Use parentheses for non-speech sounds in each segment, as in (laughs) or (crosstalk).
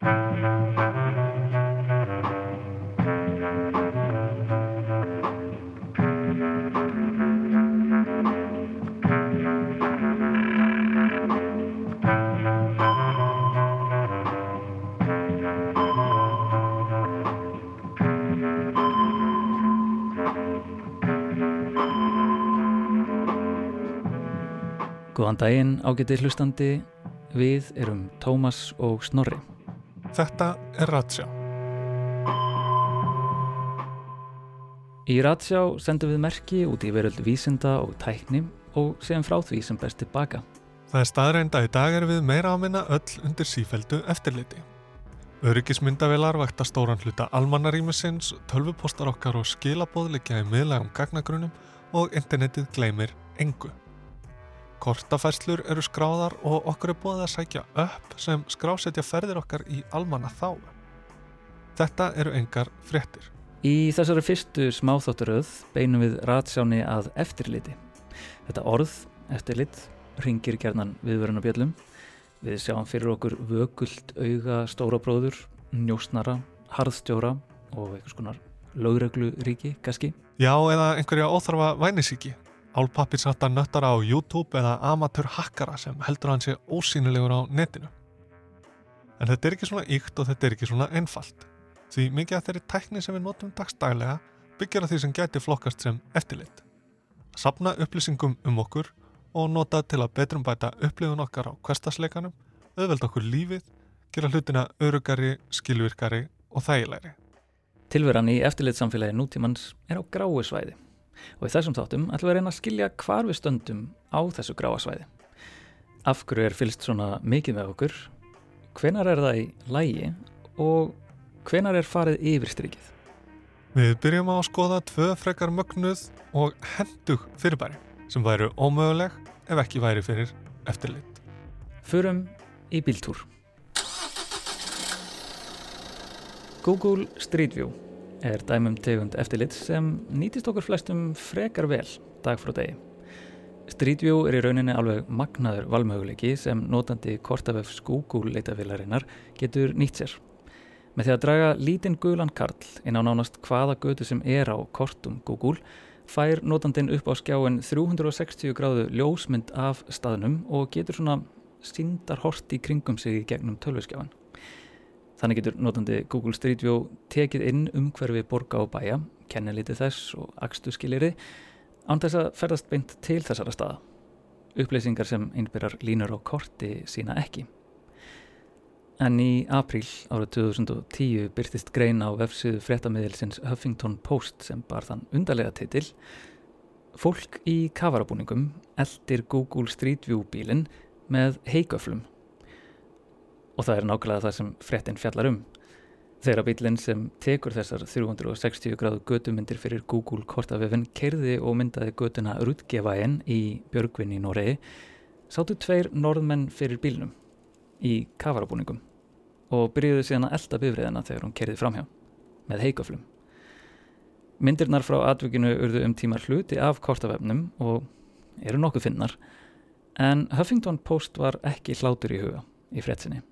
Góðan daginn ágæti hlustandi, við erum Tómas og Snorri. Þetta er Ratsjá. Í Ratsjá sendum við merki út í veröld vísinda og tækni og segjum frá því sem best tilbaka. Það er staðreinda í dag er við meira að minna öll undir sífældu eftirliti. Öryggismyndavelar vakta stóran hluta almannarímisins, tölvupostar okkar og skilabóðleikja í miðlægum gagnagrunum og internetið gleymir engu. Kortafærslur eru skráðar og okkur er búið að sækja upp sem skrásetja ferðir okkar í almanna þá. Þetta eru engar fréttir. Í þessari fyrstu smáþátturöð beinum við ratsjáni að eftirliti. Þetta orð, eftirlit, ringir gerðnan viðvörunabjöllum. Við sjáum fyrir okkur vökult auga stórabróður, njósnara, harðstjóra og einhvers konar lögreglu ríki, kannski. Já, eða einhverja óþarfa vænisíki álpappirsata nöttara á YouTube eða amatör hakkara sem heldur hann sé ósýnilegur á netinu. En þetta er ekki svona ykt og þetta er ekki svona einfalt. Því mikið af þeirri tækni sem við notum dagstælega byggjar að því sem gæti flokkast sem eftirlit. Sapna upplýsingum um okkur og nota til að betrum bæta upplifun okkar á hverstasleikanum, auðveld okkur lífið, gera hlutina örugari, skilvirkari og þægilegri. Tilveran í eftirlitsamfélagi nútímans er á gráu svæði og í þessum þáttum ætlum við að reyna að skilja hvar við stöndum á þessu gráasvæði. Af hverju er fylst svona mikið með okkur, hvenar er það í lægi og hvenar er farið yfir strikið. Við byrjum á að skoða tvö frekar mögnuð og hendug fyrirbæri sem væru ómöguleg ef ekki væri fyrir eftirlit. Förum í bíltúr. Google Street View er dæmum tegund eftirlit sem nýtist okkur flestum frekar vel dag frá degi. Street View er í rauninni alveg magnaður valmöguleiki sem notandi kortafefs Google leitafilarinnar getur nýtt sér. Með því að draga lítinn gulan karl inn á nánast hvaða götu sem er á kortum Google fær notandin upp á skjáin 360 gráðu ljósmynd af staðnum og getur svona síndar hort í kringum sig gegnum tölvskjáin. Þannig getur notandi Google Street View tekið inn umhverfi borga og bæja, kennelítið þess og axtu skiliri án þess að ferðast beint til þessara staða. Upplýsingar sem einbyrjar línur á korti sína ekki. En í apríl árið 2010 byrtist grein á vefsið fréttamiðilsins Huffington Post sem bar þann undarlega titil Fólk í kafarabúningum eldir Google Street View bílinn með heigöflum og það er nákvæmlega það sem fréttin fjallar um. Þeirra bílinn sem tekur þessar 360 gráðu götumyndir fyrir Google kortaföfun kerði og myndaði götuna Rutgevæin í Björgvin í Noregi sáttu tveir norðmenn fyrir bílnum í kafarabúningum og byrjuðu síðan að elda bifriðina þegar hún kerði framhjá með heikaflum. Myndirnar frá atvikinu urðu um tímar hluti af kortaföfnum og eru nokkuð finnar en Huffington Post var ekki hlátur í huga í frétsinni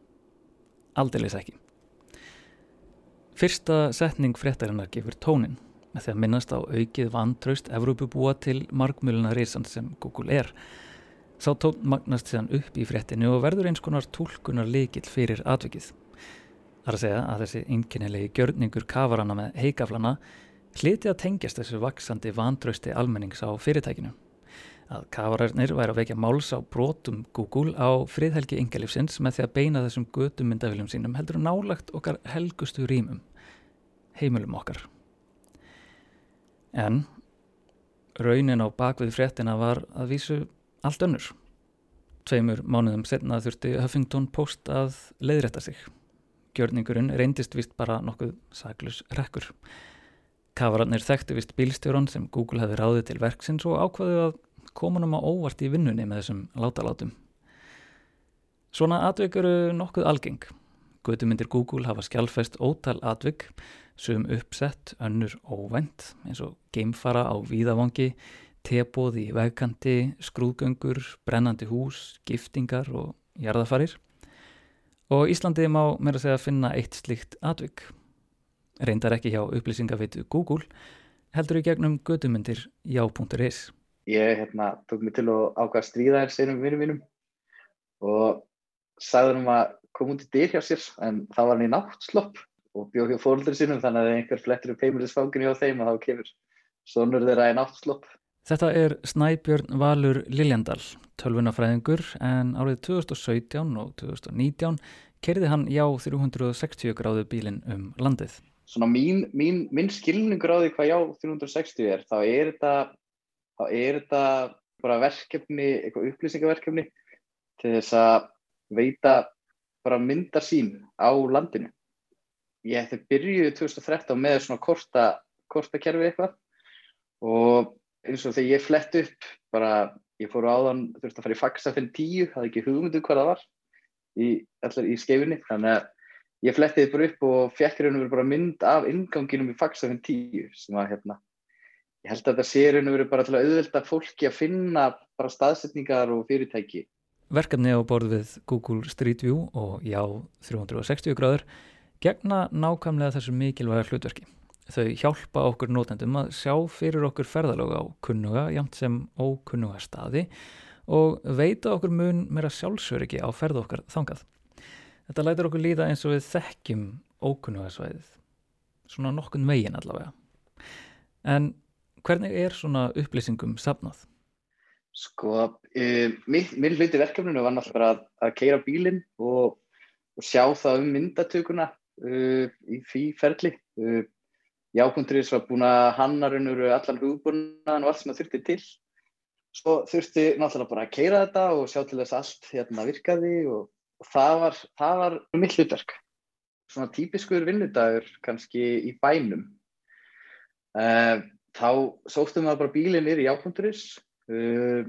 aldeilis ekki. Fyrsta setning fréttarinnar gefur tónin með því að minnast á aukið vantraust Evrópubúa til markmjöluna reysan sem Google er. Sá tón magnast síðan upp í fréttinu og verður eins konar tólkunar leikill fyrir atvikið. Það er að segja að þessi einkennilegi gjörningur kafarana með heikaflana hliti að tengjast þessu vaksandi vantrausti almennings á fyrirtækinu að kafararnir væri að vekja máls á brotum Google á friðhelgi yngalífsins með því að beina þessum götum myndafiljum sínum heldur nálagt okkar helgustu rýmum, heimilum okkar. En raunin á bakvið fréttina var að vísu allt önnur. Tveimur mánuðum setna þurfti Huffington Post að leiðrætta sig. Gjörningurinn reyndist vist bara nokkuð saglus rekkur. Kafararnir þekktu vist bílstjóran sem Google hefði ráðið til verksins og ákvaðu að komunum á óvart í vinnunni með þessum látalátum. Svona atvik eru nokkuð algeng. Götumindir Google hafa skjálfest ótal atvik, sum uppsett, önnur óvænt, eins og geimfara á víðavangi, tebóð í vegkanti, skrúðgöngur, brennandi hús, giftingar og jarðafarir. Og Íslandi má að segja að finna eitt slíkt atvik. Reyndar ekki hjá upplýsingavitu Google, heldur í gegnum gödumundir já.is. Ég hérna, tók mig til að ákvæða stríða þér seinum vinnum mínum og sagði um að koma út í dyr hjá sér en það var hann í náttslopp og bjóð hjá fólður sínum þannig að einhver flettur upp heimilisfanginu hjá þeim og þá kemur sonur þeirra í náttslopp. Þetta er Snæbjörn Valur Liljandal, tölvunafræðingur en árið 2017 og 2019 kerði hann já 360 gráðu bílinn um landið. Svona mín, mín, mín skilningur á því hvað já 360 er, þá er þetta, þá er þetta bara verkefni, eitthvað upplýsingaverkefni til þess að veita bara mynda sín á landinu. Ég ætti byrjuð 2013 með svona korta, korta kerfi eitthvað. Og eins og þegar ég flett upp bara, ég fór áðan þurfti að fara í faxa fyrir tíu, það er ekki hugmyndu hvað það var í, allar í skeifinni þannig að ég flettiði bara upp og fekk raun og verið bara mynd af inganginum í faxa fyrir tíu sem var hérna ég held að þetta sé raun og verið bara til að auðvelda fólki að finna bara staðsetningar og fyrirtæki Verkefni á borð við Google Street View og já 360 gráður gegna nákvæmlega þessu mikilvæga hlutverki. Þau hjálpa okkur nótendum að sjá fyrir okkur ferðalög á kunnuga jamt sem ókunnuga staði og veita okkur mun meira sjálfsöryggi á ferð okkar þangað. Þetta lætur okkur líða eins og við þekkjum ókunnuga svæðið. Svona nokkun veginn allavega. En hvernig er svona upplýsingum safnað? Sko, uh, minn hluti verkefninu var náttúrulega að, að keira bílinn og, og sjá það um myndatökuna uh, í því ferli. Uh, Jákundurins var búin að hanna raun og veru allan hugbúnaðan og allt sem það þurfti til. Svo þurfti náttúrulega bara að keira þetta og sjá til þess allt hérna virkaði og, og það var, það var mitt hlutverk. Svona típiskur vinnudagur kannski í bænum. Þá sóttum við bara bílinn yfir í Jákundurins Uh,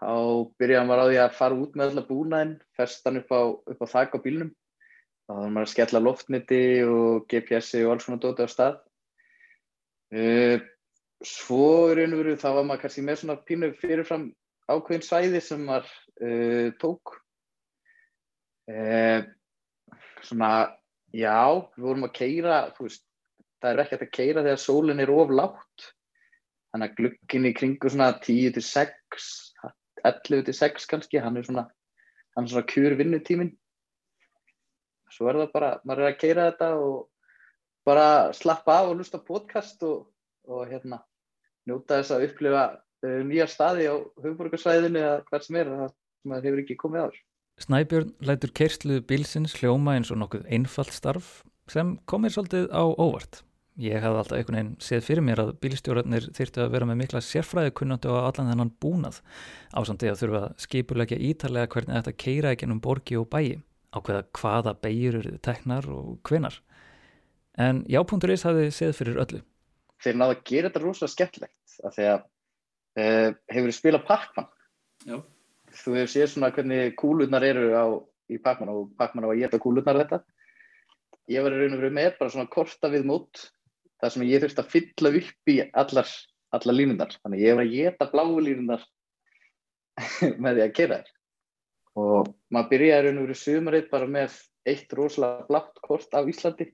þá byrjaði maður á því að fara út með alla búnaðinn, festan upp á, á þak á bílnum. Þá var maður að skella loftniti og GPS-i og alls svona dóti á stað. Uh, svo raun og veru þá var maður kannski með svona pínu fyrirfram ákveðin svæði sem maður uh, tók. Svona, já, við vorum að keira, þú veist, það er ekki að keira þegar sólinn er of látt þannig að glukkin í kringu svona 10 til 6 11 til 6 kannski hann er svona, hann er svona kjur vinnutímin svo er það bara maður er að keira þetta og bara slappa af og lusta podcast og, og hérna njóta þess að upplifa uh, nýja staði á hugborgarsvæðinu eða hvað sem er það sem það hefur ekki komið áður. Snæbjörn lætur kerslu bilsins hljóma eins og nokkuð einfalt starf sem komir svolítið á óvart Ég hafði alltaf einhvern veginn séð fyrir mér að bílstjórarnir þyrtu að vera með mikla sérfræði kunnandi á allan þennan búnað ásandi að þurfa að skipulegja ítalega hvernig þetta keira ekki ennum borgi og bæi ákveða hvaða bæjur eru teknar og hvenar. En já.is hafði séð fyrir öllu. Þeir náðu að gera þetta rosalega skemmtlegt af því að uh, hefur þið spilað Pac-Man. Já. Þú hefur séð svona hvernig kúlurnar eru á, í Pac-Man og Pac-Man á að geta kúlurnar þetta. Ég var í raun og veru með bara svona korta við mót það sem ég þurfti að fylla upp í allar, allar línunar þannig ég var að geta bláu línunar (laughs) með því að gera þér og maður byrjaði raun og verið sumarið bara með eitt rosalega blátt kort á Íslandi.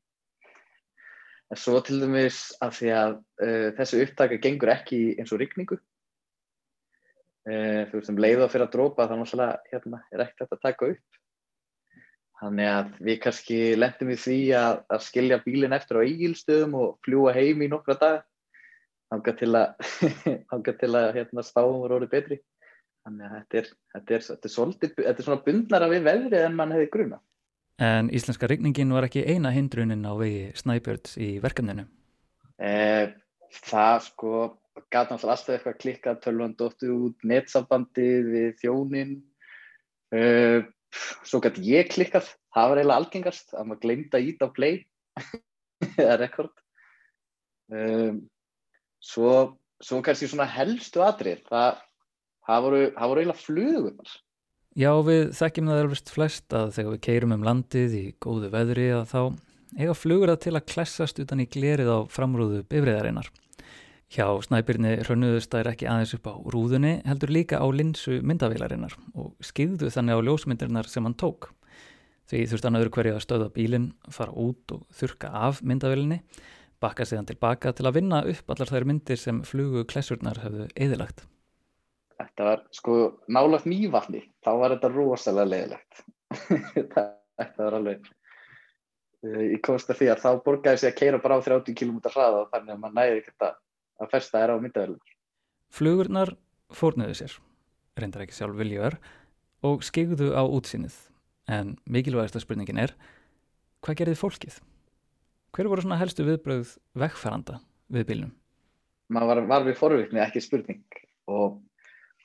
En svo til dæmis að því að uh, þessu upptaka gengur ekki eins og rigningu. Uh, þú veist um leiða fyrir að drópa þannig að hérna, er ekkert að taka upp Þannig að við kannski lendum í því að, að skilja bílinn eftir á eigilstöðum og fljúa heim í nokkra dag. Hanga til að, (laughs) til að hérna, spáum voru orðið betri. Þannig að þetta er, þetta er, þetta er, svolítið, þetta er svona bundnara við veðrið en mann hefði gruna. En íslenska rigningin var ekki eina hindrunin á vegi Snæbjörns í verkefninu? Eh, það sko, gæti náttúrulega alltaf eitthvað klikkað, tölvan dóttu út, netsambandið við þjónin. Eh, svo gæti ég klikkað, það var eiginlega algengast að maður glemta ít á play (laughs) eða rekord um, svo, svo kannski svona helstu atrið það, það voru, voru eiginlega flugunar. Já við þekkjum það alveg flest að þegar við keirum um landið í góðu veðri að þá eiga flugur það til að klessast utan í glerið á framrúðu bifriðarinnar Hjá snæbyrni hrönnuðust þær ekki aðeins upp á rúðunni heldur líka á linsu myndavélarinnar og skýðdu þannig á ljósmyndirnar sem hann tók. Því þurft hann öðru hverju að stöða bílinn, fara út og þurka af myndavillinni, bakka síðan tilbaka til að vinna upp allar þær myndir sem flugu klessurnar höfðu eðilagt. Þetta var sko nálagt mývafni, þá var þetta rosalega leðilegt. (laughs) þetta var alveg, ég komst að því að þá borgaði sig að keira bara á 30 km hraða þannig að maður næði ekkert að festa þær á myndavillinni. Flugurnar fórnuðu sér, reyndar ekki sjálf viljuðar, og skegðu á útsýnið. En mikilvægasta spurningin er, hvað gerði fólkið? Hver voru svona helstu viðbröð vegfæranda við bílnum? Maður var, var við forvikni, ekki spurning. Og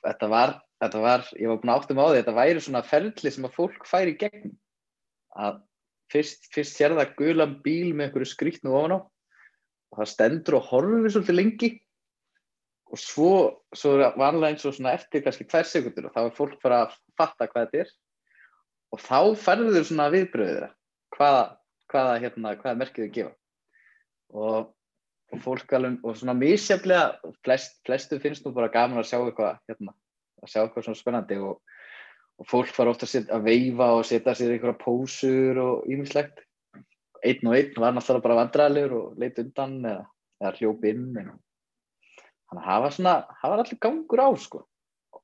þetta var, þetta var, ég var búin að áttum á því, þetta væri svona ferli sem að fólk færi gegn. Að fyrst, fyrst sér það gulan bíl með einhverju skrítnu ofan á það stendur og horfur svolítið lengi. Og svo, svo vanlega eins og svona eftir kannski tvær sekundur og þá er fólk fara að fatta hvað þetta er. Og þá ferður þau svona viðbröðið hvaða, hvaða, hérna, hvaða merkið þau gefa. Og, og fólk alveg, og svona mísjaflega flest, flestu finnst nú bara gaman að sjá eitthvað hérna, að sjá eitthvað svona spennandi og, og fólk fara ofta að, að veifa og setja sér einhverja pósur og ímislegt einn og einn var náttúrulega bara vandræðilegur og leitt undan eða, eða hljóp inn þannig að það var svona, það var allir gangur á sko.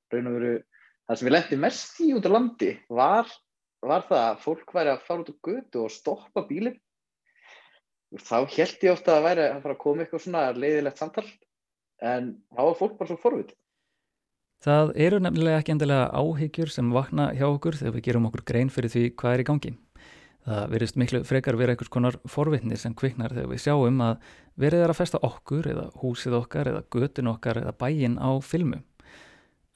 Raun og veru, það sem við lendi mest í út á landi var, var það að fólk væri að fara út á götu og stoppa bílinn. Þá held ég ofta að væri að fara að koma eitthvað svona leiðilegt samtal en þá var fólk bara svo forvit Það eru nefnilega ekki endilega áhyggjur sem vakna hjá okkur þegar við gerum okkur grein fyrir því hvað er í gangi Það verist miklu frekar vera einhvers konar forvitni sem kviknar þegar við sjáum að verið er að festa okkur eða húsið okkar eða götin okkar eða bæin á filmu.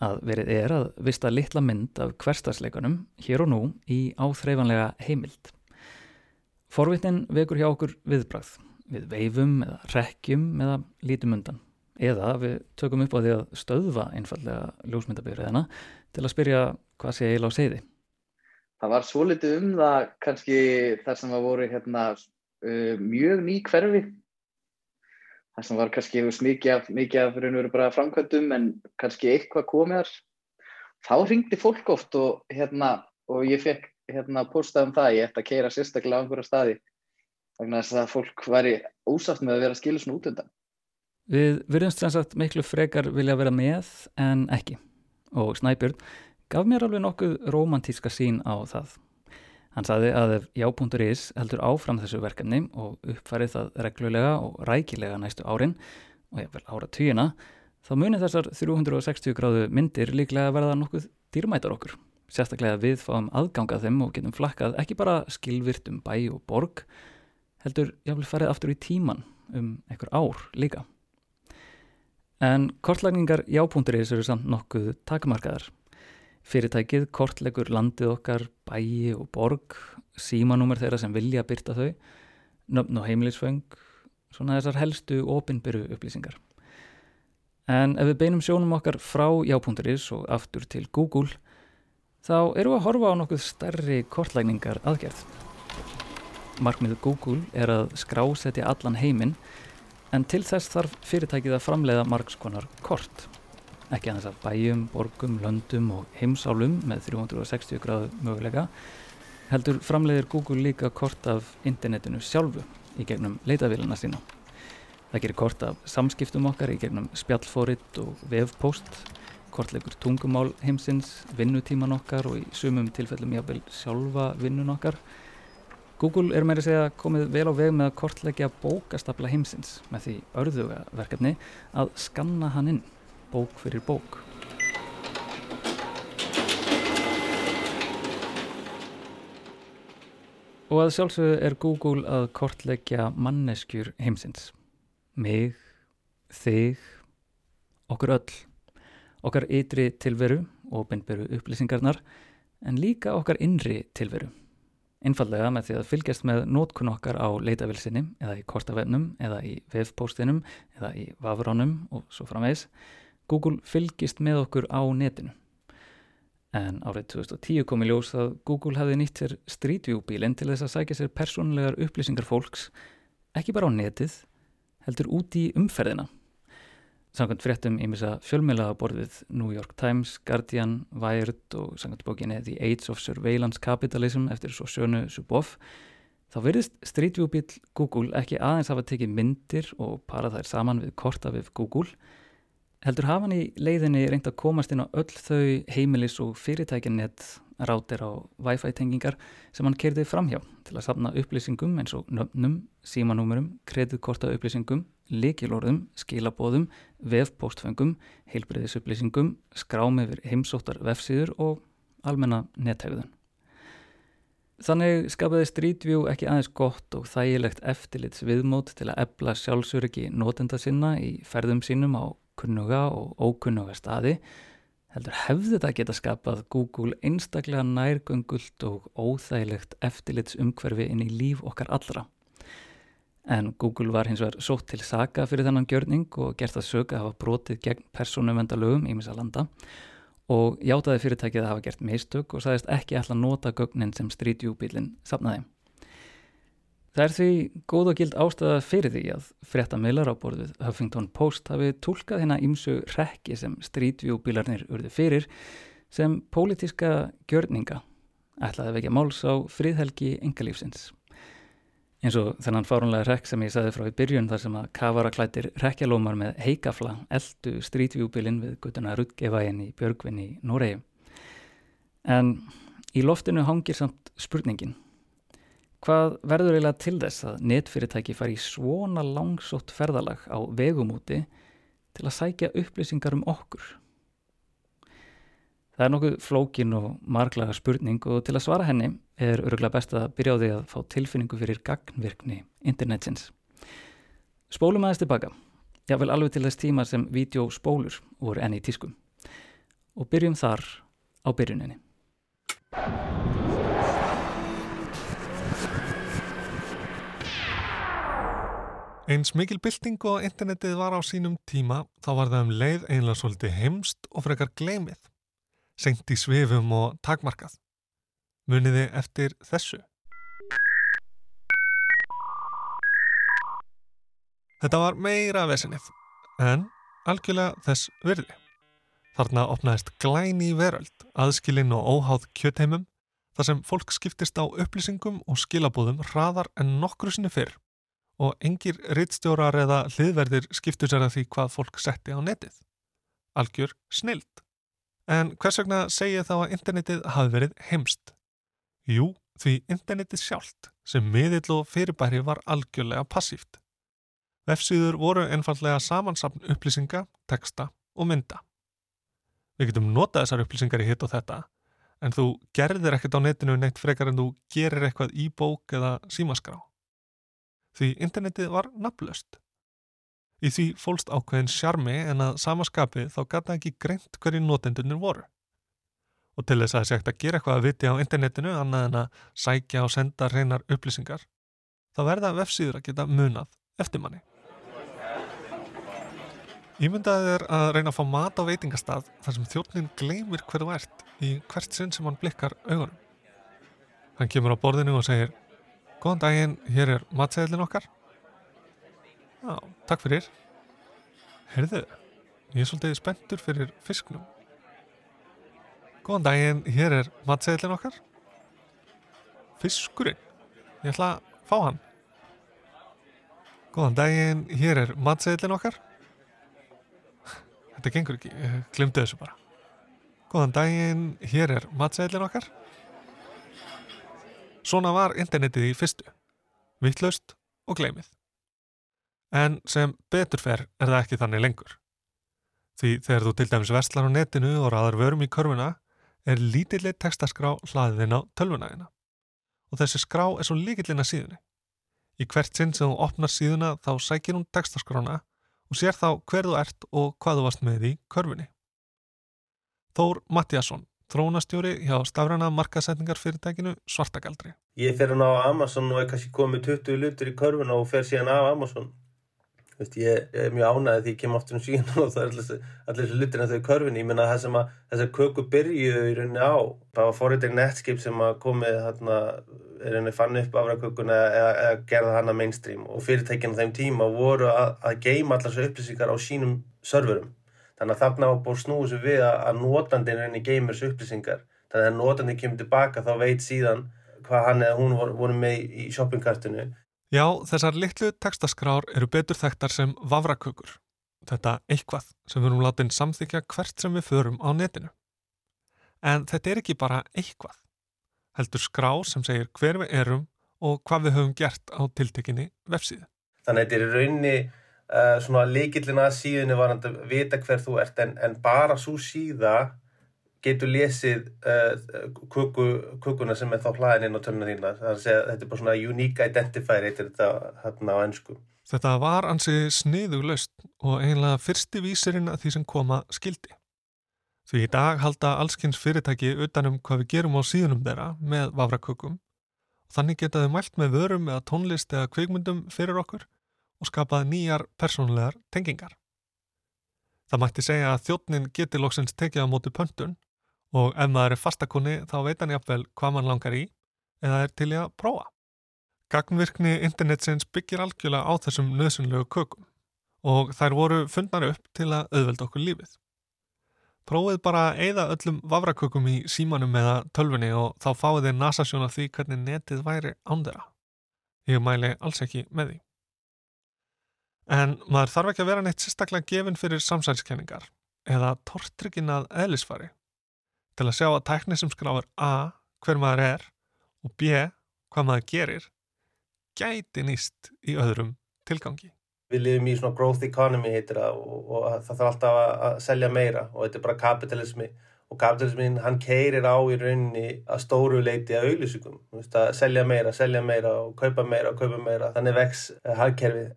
Að verið er að vista litla mynd af hverstagsleikunum hér og nú í áþreifanlega heimild. Forvitnin vekur hjá okkur viðbrað, við veifum eða rekjum eða lítum undan. Eða við tökum upp á því að stöðva einfallega ljósmyndabyrðina til að spyrja hvað sé eiginlega á segði það var svo litið um það kannski þar sem það voru hérna, uh, mjög ný hverfi. Þar sem var kannski mikið af, mikið af raun og veru bara framkvæmdum en kannski eitthvað komið þá ringdi fólk oft og, hérna, og ég fekk hérna, postað um það, ég ætti að keira sérstaklega á einhverja staði þannig að fólk væri ósátt með að vera svona út undan Við verðumst sem sagt miklu frekar vilja vera með en ekki. Og Snæbjörn gaf mér alveg nokkuð romantíska sín á það. Hann saði að ef já.is heldur áfram þessu verkefni og uppfærið það reglulega og rækilega næstu árin og ég vel ára tíuna, þá munir þessar 360 gráðu myndir líklega verða nokkuð dýrmætar okkur. Sérstaklega við fáum aðgangað þeim og getum flakkað ekki bara skilvirt um bæ og borg, heldur jáfnvel farið aftur í tíman um einhver ár líka. En kortlækningar já.is eru samt nokkuð takmarkaðar. Fyrirtækið kortlegur landið okkar, bæi og borg, símanúmer þeirra sem vilja byrta þau, nöfn og heimilisföng, svona þessar helstu opinbyrju upplýsingar. En ef við beinum sjónum okkar frá já.is og aftur til Google, þá eru að horfa á nokkuð stærri kortlækningar aðgerð. Markmið Google er að skrásetja allan heiminn, en til þess þarf fyrirtækið að framleiða margskonar kort ekki að þess að bæjum, borgum, löndum og heimsálum með 360 gráðu möguleika heldur framleiðir Google líka kort af internetinu sjálfu í gegnum leitavíluna sína. Það gerir kort af samskiptum okkar í gegnum spjallfóritt og vefpost, kortleikur tungumál heimsins, vinnutíman okkar og í sumum tilfellum jáfnvel sjálfa vinnun okkar. Google er meira að segja komið vel á veg með að kortleggja bókastapla heimsins með því örðuga verkefni að skanna hann inn bók fyrir bók. Og að sjálfsögðu er Google að kortleggja manneskjur heimsins. Mig, þig, okkur öll, okkar ytri tilveru og beinberu upplýsingarnar en líka okkar innri tilveru. Einfallega með því að fylgjast með nótkun okkar á leitavilsinni eða í kortavefnum eða í vefpostinum eða í vafránum og svo framvegs Google fylgist með okkur á netinu. En árið 2010 kom í ljós að Google hafði nýtt sér Street View bílinn til þess að sækja sér persónlegar upplýsingar fólks, ekki bara á netið, heldur út í umferðina. Samkvæmt fréttum ímisa fjölmjölaða borðið New York Times, Guardian, Wired og samkvæmt bókinni The Age of Surveillance Capitalism eftir svo sjönu Suboff þá verðist Street View bíl Google ekki aðeins hafa tekið myndir og parað þær saman við korta við Google heldur hafa hann í leiðinni reynd að komast inn á öll þau heimilis og fyrirtækinnett rátir á Wi-Fi tengingar sem hann kerði framhjá til að safna upplýsingum eins og nöfnum, símanúmurum, kreditkorta upplýsingum likilorðum, skilabóðum, vefpostfengum, heilbreyðisupplýsingum, skrám yfir heimsóttar vefsíður og almenna netthegðun. Þannig skapaði Street View ekki aðeins gott og þægilegt eftirlits viðmót til að ebla sjálfsöryggi notenda sinna í ferðum sínum á kunnuga og ókunnuga staði, heldur hefði þetta geta skapað Google einstaklega nærgöngult og óþægilegt eftirlits umhverfi inn í líf okkar allra. En Google var hins vegar sótt til saga fyrir þennan gjörning og gert að söka að hafa brotið gegn persónumvendalögum í misa landa og játaði fyrirtækið að hafa gert meistök og sagðist ekki alltaf nota gögnin sem Street View bílinn sapnaði. Það er því góð og gild ástæða fyrir því að fréttamiðlar á borðið Huffington Post hafi tólkað hérna ímsu rekki sem Street View bílarnir urði fyrir sem pólitíska gjörninga ætlaði vekja máls á fríðhelgi engalífsins eins og þennan fárunlega rekk sem ég sagði frá í byrjun þar sem að kafaraklættir rekkjalómar með heikafla eldu strítjúbilinn við guttuna Rudgevægin í Björgvin í Noregi. En í loftinu hangir samt spurningin. Hvað verður eiginlega til þess að netfyrirtæki fari í svona langsótt ferðalag á vegumúti til að sækja upplýsingar um okkur? Það er nokkuð flókin og marglaga spurning og til að svara henni er öruglega best að byrja á því að fá tilfinningu fyrir gagnvirkni internetsins. Spólum aðeins tilbaka, jável alveg til þess tíma sem vídeospólur voru enni í tískum. Og byrjum þar á byrjuninni. Eins mikil bylting og internetið var á sínum tíma þá var það um leið einlega svolítið heimst og frekar gleimið senkt í svifum og takmarkað. Muniði eftir þessu? Þetta var meira vesenið, en algjörlega þess virði. Þarna opnaðist glæni veröld, aðskilinn og óháð kjötheimum, þar sem fólk skiptist á upplýsingum og skilabúðum hraðar en nokkru sinni fyrr og engir rittstjórar eða hliðverðir skiptu sér að því hvað fólk setti á netið. Algjör snild. En hvers vegna segja þá að internetið hafi verið heimst? Jú, því internetið sjálft sem miðill og fyrirbæri var algjörlega passíft. Vefsýður voru einfallega samansapn upplýsinga, texta og mynda. Við getum notað þessar upplýsingar í hitt og þetta, en þú gerðir ekkert á netinu neitt frekar en þú gerir eitthvað í bók eða símaskrá. Því internetið var naflöst. Í því fólst ákveðin sjarmi en að samaskapi þá gata ekki greint hverju notendunir voru. Og til þess að sé ekkert að gera eitthvað að viti á internetinu annað en að sækja og senda reynar upplýsingar, þá verða vefsýður að geta munað eftir manni. Ímyndaðið er að reyna að fá mat á veitingastað þar sem þjófnin gleymir hverðu ert í hvert sinn sem hann blikkar augunum. Hann kemur á borðinu og segir Góðan daginn, hér er matseðlinn okkar. Já, takk fyrir. Herðu, ég er svolítið spenntur fyrir fisknum. Góðan daginn, hér er matseðlinn okkar. Fiskurinn? Ég ætla að fá hann. Góðan daginn, hér er matseðlinn okkar. Þetta gengur ekki, ég glimti þessu bara. Góðan daginn, hér er matseðlinn okkar. Svona var internetið í fyrstu. Vittlaust og gleymið. En sem beturfer er það ekki þannig lengur. Því þegar þú til dæmis vestlar á netinu og raðar vörum í körfuna er lítillit tekstaskrá hlaðin á tölvunæðina. Og þessi skrá er svo líkillin að síðunni. Í hvert sinn sem þú opnar síðuna þá sækir hún tekstaskrána og sér þá hver þú ert og hvað þú varst með í körfunni. Þór Mattiasson, þrónastjóri hjá stafrana markasetningar fyrirtækinu Svartagaldri. Ég fer hann á Amazon og er kannski komið 20 lutur í körfuna og fer síðan af Amazon. Veist, ég, ég er mjög ánæðið því ég kem aftur um síðan (laughs) og það er allir, þessu lutin að þau körfin ég menna sem að þessar köku byrjuðu í rauninni á það var forriðir Netscape sem að komið þarna, er rauninni fann upp afræðkökuna eða, eða gerða hana mainstream. Og fyrirtækina þeim tíma voru að, að geima allar þessu upplýsingar á sínum serverum. Þannig að þarna var búin snúið sem við að, að notandin rauninni geimir þessu upplýsingar. Þannig að notandin kemur tilbaka þá veit síðan hvað hann eða hún voru, voru með í shoppingkartinu Já, þessar litlu tekstaskrár eru betur þekktar sem vafrakökur. Þetta eitthvað sem við erum látið samþykja hvert sem við förum á netinu. En þetta er ekki bara eitthvað. Heldur skrá sem segir hver við erum og hvað við höfum gert á tiltekinni vefsíðu. Þannig að þetta er í raunni uh, svona líkillina að síðunni var að vita hver þú ert en, en bara svo síða getur lesið uh, kuku, kukuna sem er þá hlaðin inn á törnuna þína. Er segja þetta er bara svona unique identifier heitir þetta hérna á ennsku. Þetta var ansi sniðuglöst og einlega fyrsti vísirinn að því sem koma skildi. Því í dag halda allskynns fyrirtæki utanum hvað við gerum á síðunum þeirra með vafrakökum þannig geta þau mælt með vörum eða tónlist eða kveikmyndum fyrir okkur og skapað nýjar persónulegar tengingar. Það mætti segja að þjóttnin geti loksins tekið á móti pöntun og ef maður er fastakonni þá veit hann jáfnvel hvað mann langar í eða er til í að prófa. Gagnvirkni internetsins byggir algjörlega á þessum nöðsynlegu kökum og þær voru fundnar upp til að auðvelda okkur lífið. Prófið bara að eigða öllum vafrakökum í símanum eða tölfunni og þá fáið þið nasasjón af því hvernig netið væri ándera. Ég mæli alls ekki með því. En maður þarf ekki að vera neitt sérstaklega gefin fyrir samsælskenningar eða tortryggin að eðlisfari til að sjá að tækni sem skráður A hver maður er og B hvað maður gerir gæti nýst í öðrum tilgangi. Við lifum í svona growth economy heitir það og, og það þarf alltaf að, selja meira og þetta er bara kapitalismi og kapitalismin hann keirir á í rauninni að stóru leiti að auðlýsingum, að selja meira, selja meira og kaupa meira og kaupa meira, þannig vex hagkerfið.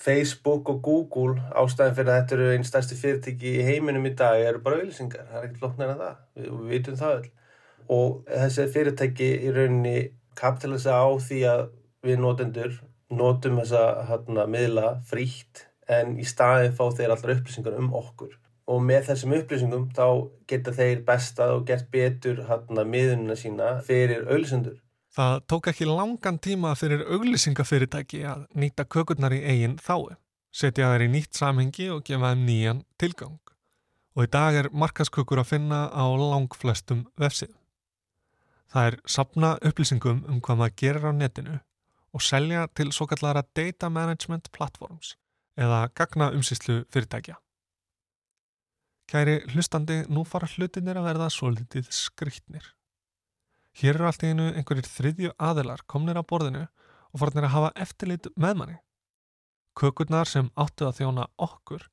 Facebook og Google ástæðin fyrir að þetta eru einn stærsti fyrirtæki í heiminum í dag eru bara auðlýsingar, það er ekkert lóknar en það, við, við vitum það öll. Og þessi fyrirtæki í rauninni kapitalisa á því að við notendur notum þessa hérna, miðla frítt en í staðin fá þeir allra upplýsingar um okkur. Og með þessum upplýsingum þá geta þeir bestað og gert betur hérna, miðunina sína fyrir auðlýsendur. Það tók ekki langan tíma fyrir auglýsingafyrirtæki að nýta kökurnar í eigin þái, setja þær í nýtt samhengi og gefa þeim nýjan tilgang. Og í dag er markaskökur að finna á langflestum vefsíðum. Það er sapna upplýsingum um hvað maður gerir á netinu og selja til svo kallara data management platforms eða gagna umsýslu fyrirtækja. Kæri hlustandi, nú fara hlutinir að verða svolítið skrýtnir. Hér eru allt í einu einhverjir þriðju aðilar komnir á borðinu og farnir að hafa eftirlit með manni. Kökurnar sem áttu að þjóna okkur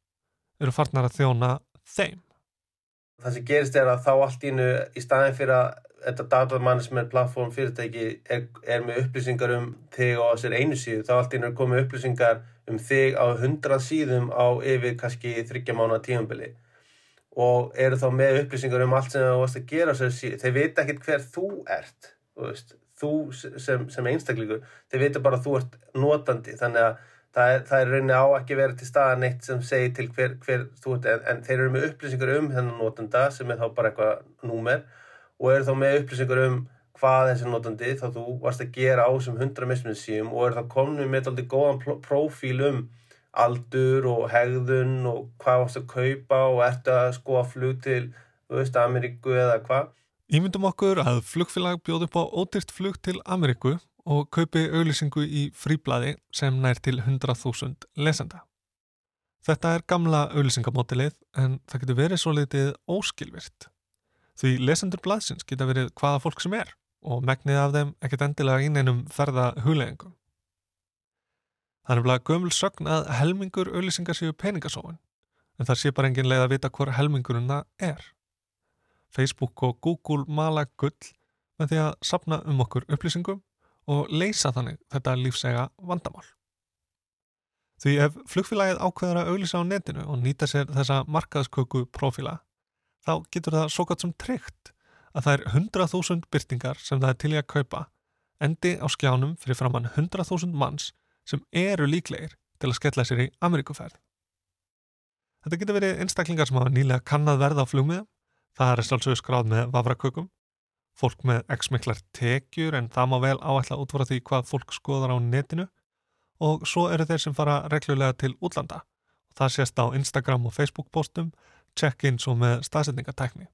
eru farnar að þjóna þeim. Það sem gerist er að þá allt í einu í staðin fyrir að þetta data management platform fyrirtæki er, er með upplýsingar um þig á sér einu síðu þá allt í einu er komið upplýsingar um þig á hundrað síðum á yfir kannski þryggja mánu tímanbili og eru þá með upplýsingar um allt sem það varst að gera þeir veit ekki hver þú ert þú, veist, þú sem, sem einstaklingur þeir veit bara að þú ert notandi þannig að það er, það er rauninni á ekki verið til staðan eitt sem segir til hver, hver þú ert en, en þeir eru með upplýsingar um þennan notanda sem er þá bara eitthvað númer og eru þá með upplýsingar um hvað þessi notandi þá þú varst að gera á sem hundra mismunnsíum og eru þá komnið með alltaf góðan profíl um aldur og hegðun og hvað varst að kaupa og ertu að skoða flug til veist, Ameríku eða hvað. Ímyndum okkur að flugfélag bjóð upp á ódýrt flug til Ameríku og kaupi auglýsingu í fríblæði sem nær til 100.000 lesenda. Þetta er gamla auglýsingamótilið en það getur verið svo litið óskilvirt. Því lesendur blæðsins geta verið hvaða fólk sem er og megnið af þeim ekkert endilega íneinum ferða hugleggingum. Það er nefnilega gömul sögn að helmingur auðlýsingar séu peningasóin, en það sé bara engin leið að vita hvort helmingurinn það er. Facebook og Google mala gull með því að sapna um okkur upplýsingum og leysa þannig þetta lífsega vandamál. Því ef flugfélagið ákveður að auðlýsa á netinu og nýta sér þessa markaðsköku profíla, þá getur það svo gott sem tryggt að það er 100.000 byrtingar sem það er til í að kaupa endi á skjánum fyrir framann 100.000 manns sem eru líklegir til að skella sér í Ameríkuferð. Þetta getur verið einstaklingar sem hafa nýlega kannad verða á flugmiðum, það er sálsögur skráð með vafrakökum, fólk með x-miklar tekjur en það má vel áætla útfara því hvað fólk skoðar á netinu og svo eru þeir sem fara reglulega til útlanda og það sést á Instagram og Facebook postum, check-ins og með staðsetningatækni.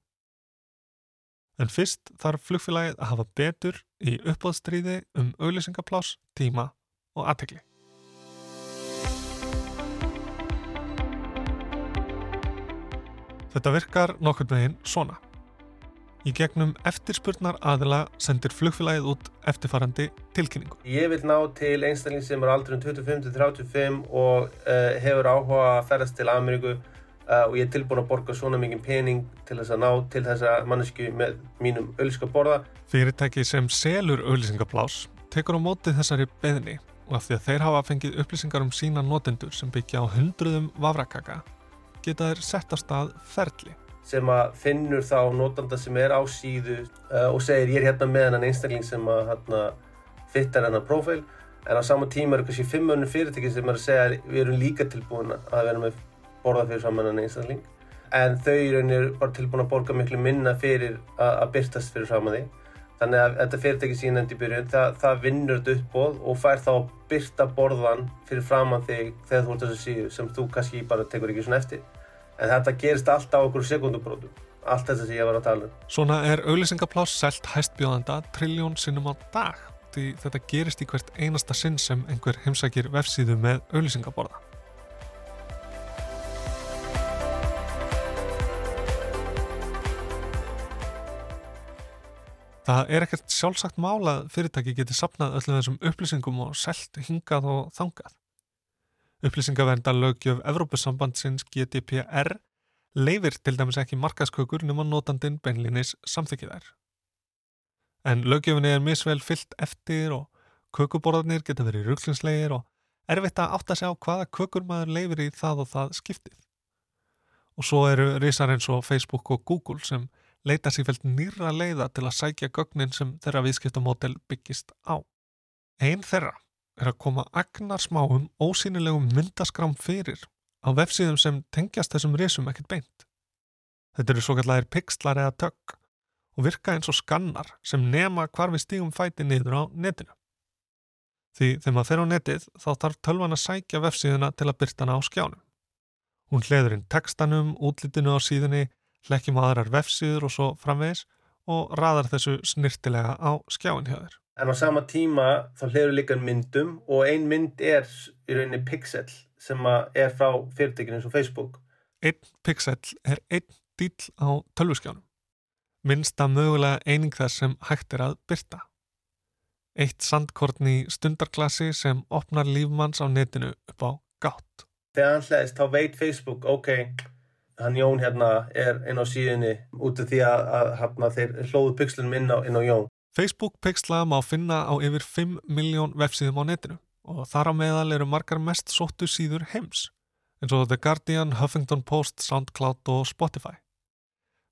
En fyrst þarf flugfélagið að hafa betur í uppáðstríði um auðlýsingaplás, tíma og aðtegli. Þetta virkar nokkur meginn svona. Í gegnum eftirspurnar aðila sendir flugfélagið út eftirfarandi tilkynningu. Ég vil ná til einstakling sem er aldrei um 25-35 og uh, hefur áhuga að ferðast til Ameríku uh, og ég er tilbúin að borga svona mikið pening til þess að ná til þessa mannesku með mínum ölliska borða. Fyrirtæki sem selur auðlýsingaplás tekur á móti þessari beðni og af því að þeir hafa fengið upplýsingar um sína notendur sem byggja á hundruðum vafrakaka geta þeir sett á stað ferli. sem að finnur þá notanda sem er á síðu uh, og segir ég er hérna með hennan einstakling sem að hérna, fittar hennan profil en á sama tíma eru kannski fimm önnur fyrirtæki sem er að segja við erum líka tilbúin að vera með borða fyrir saman hennan einstakling en þau eru bara tilbúin að borga miklu minna fyrir að, að byrtast fyrir saman því þannig að þetta fyrirtæki síðan endi byrjun það, það vinnur þetta uppbóð og fær þá að byrta borðan fyrir framann þig þegar þú ert þessu síðu sem þú kannski bara tekur ekki svona eftir. En þetta gerist alltaf á okkur sekundubrótum allt þetta sem ég var að tala um. Svona er auðlýsingapláss selt hæstbjóðanda triljón sinnum á dag? Því þetta gerist í hvert einasta sinn sem einhver heimsækir vefsíðu með auðlýsingaborða. Það er ekkert sjálfsagt mála að fyrirtæki geti sapnað öllum þessum upplýsingum og selt hingað og þangað. Upplýsingaverndar lögjöf Evrópusambandsins GDPR leifir til dæmis ekki markaskökur nema notandin beinlinis samþykkið þær. En lögjöfinni er misvel fyllt eftir og kökuborðarnir geta verið ruglinslegir og erfitt að átta sig á hvaða kökur maður leifir í það og það skiptið. Og svo eru risar eins og Facebook og Google sem leita sér felt nýra leiða til að sækja gögnin sem þeirra viðskiptamódel byggist á. Einn þeirra er að koma agnarsmáum ósýnilegum myndaskrám fyrir á vefsíðum sem tengjast þessum risum ekkert beint. Þetta eru svo kallar pixlar eða tökk og virka eins og skannar sem nema hvar við stígum fæti niður á netinu. Því þegar maður fer á netið þá þarf tölvan að sækja vefsíðuna til að byrta hana á skjánum. Hún hleður inn textanum, útlitinu á síðunni, hlekkjum á aðrar vefsíður og svo framvegis og raðar þessu snirtilega á skjáin hjá þér. en á sama tíma þá hliður líka myndum og ein mynd er í rauninni pixel sem að er frá fyrirtækinu eins og Facebook Einn pixel er einn dýl á tölvuskjánum. Minnsta mögulega eining þess sem hægt er að byrta. Eitt sandkorn í stundarklassi sem opnar lífmanns á netinu upp á gátt. þegar hann hlæðist þá veit Facebook ok, hann Jón hérna er inn á síðunni út af því að, að hérna, þeir hlóðu pixlunum inn á, inn á Jón Facebook pixla má finna á yfir 5 miljón vefsíðum á netinu og þar á meðal eru margar mest sóttu síður heims eins og The Guardian, Huffington Post, SoundCloud og Spotify.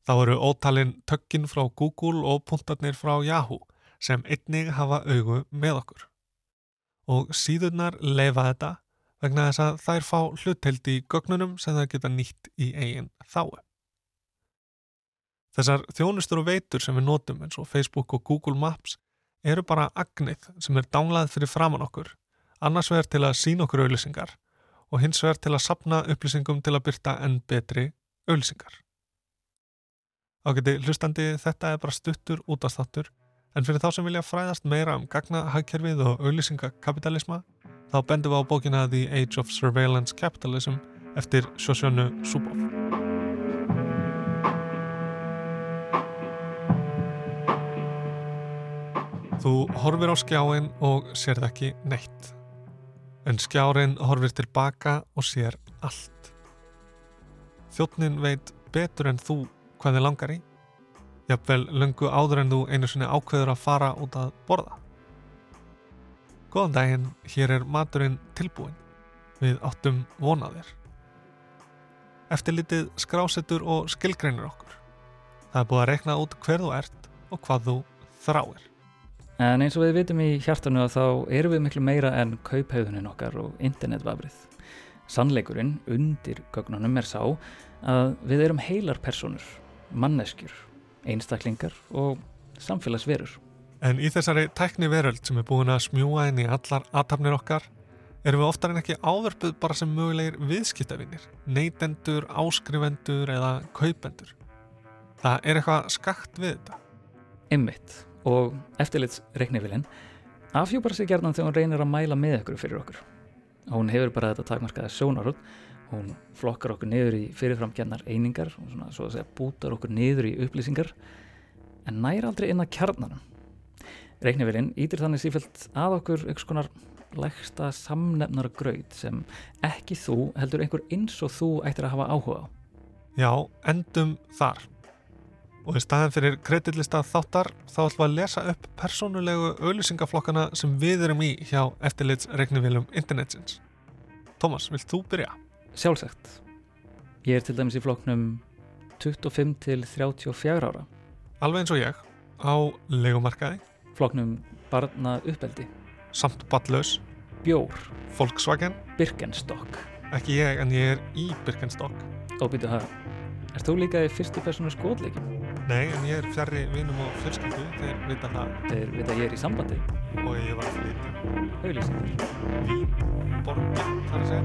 Þá eru ótalinn tökkin frá Google og puntarnir frá Yahoo sem einnig hafa augu með okkur. Og síðurnar leifa þetta vegna þess að þær fá hluteld í gögnunum sem það geta nýtt í eigin þáu. Þessar þjónustur og veitur sem við notum eins og Facebook og Google Maps eru bara agnið sem er dánlað fyrir framann okkur, annars vegar til að sína okkur auðlýsingar og hins vegar til að sapna upplýsingum til að byrta enn betri auðlýsingar. Ágæti hlustandi þetta er bara stuttur útastáttur en fyrir þá sem vilja fræðast meira um gagnahagkerfið og auðlýsingakapitalisma þá bendum við á bókina The Age of Surveillance Capitalism eftir Sjosjónu Súbov. Þú horfir á skjáin og sérð ekki neitt. En skjárin horfir tilbaka og sér allt. Þjóttnin veit betur en þú hvað þið langar í. Jafnvel löngu áður en þú einu sinni ákveður að fara út að borða. Góðan daginn, hér er maturinn tilbúin. Við áttum vonaðir. Eftirlitið skrásetur og skilgreinir okkur. Það er búið að rekna út hver þú ert og hvað þú þráir. En eins og við vitum í hjartanu að þá erum við miklu meira en kauphauðunin okkar og internetvafrið. Sannleikurinn undir gögnunum er sá að við erum heilar personur, manneskjur, einstaklingar og samfélagsverur. En í þessari tækni veröld sem er búin að smjúa inn í allar aðtapnir okkar erum við oftar en ekki áverpuð bara sem mögulegir viðskiptavinir, neytendur, áskrifendur eða kaupendur. Það er eitthvað skakt við þetta. Einmitt og eftirlits reiknifilinn afhjúpar sig gerðan þegar hún reynir að mæla með ykkur fyrir okkur. Hún hefur bara þetta takmarkaða sjónarhótt, hún flokkar okkur niður í fyrirframkjarnar einingar og svona svo að segja bútar okkur niður í upplýsingar en næra aldrei inn að kjarnanum. Reiknifilinn ítir þannig sífælt að okkur ykkur skonar lægsta samnefnara gröð sem ekki þú heldur einhver eins og þú ættir að hafa áhuga á. Já, endum þar. Og í staðin fyrir kredillista þáttar þá ætlum við að lesa upp persónulegu auðlýsingaflokkana sem við erum í hjá eftirlitsreiknivílum internetsins. Tómas, vilt þú byrja? Sjálfsagt. Ég er til dæmis í flokknum 25 til 34 ára. Alveg eins og ég, á legumarkaði, Flokknum barna uppeldi. samt ballaus, Bjór. Volkswagen, Birkenstock. ekki ég en ég er í Birkenstock. Og býtu það. Er þú líka í fyrstu personu skotleikum? Nei, en ég er fjarrri vinum og fjölskyldu, þeir vita það Þeir veit að ég er í sambandi. og ég var að flytja. Auðlýsingar. Vín, borgin, þar að segja.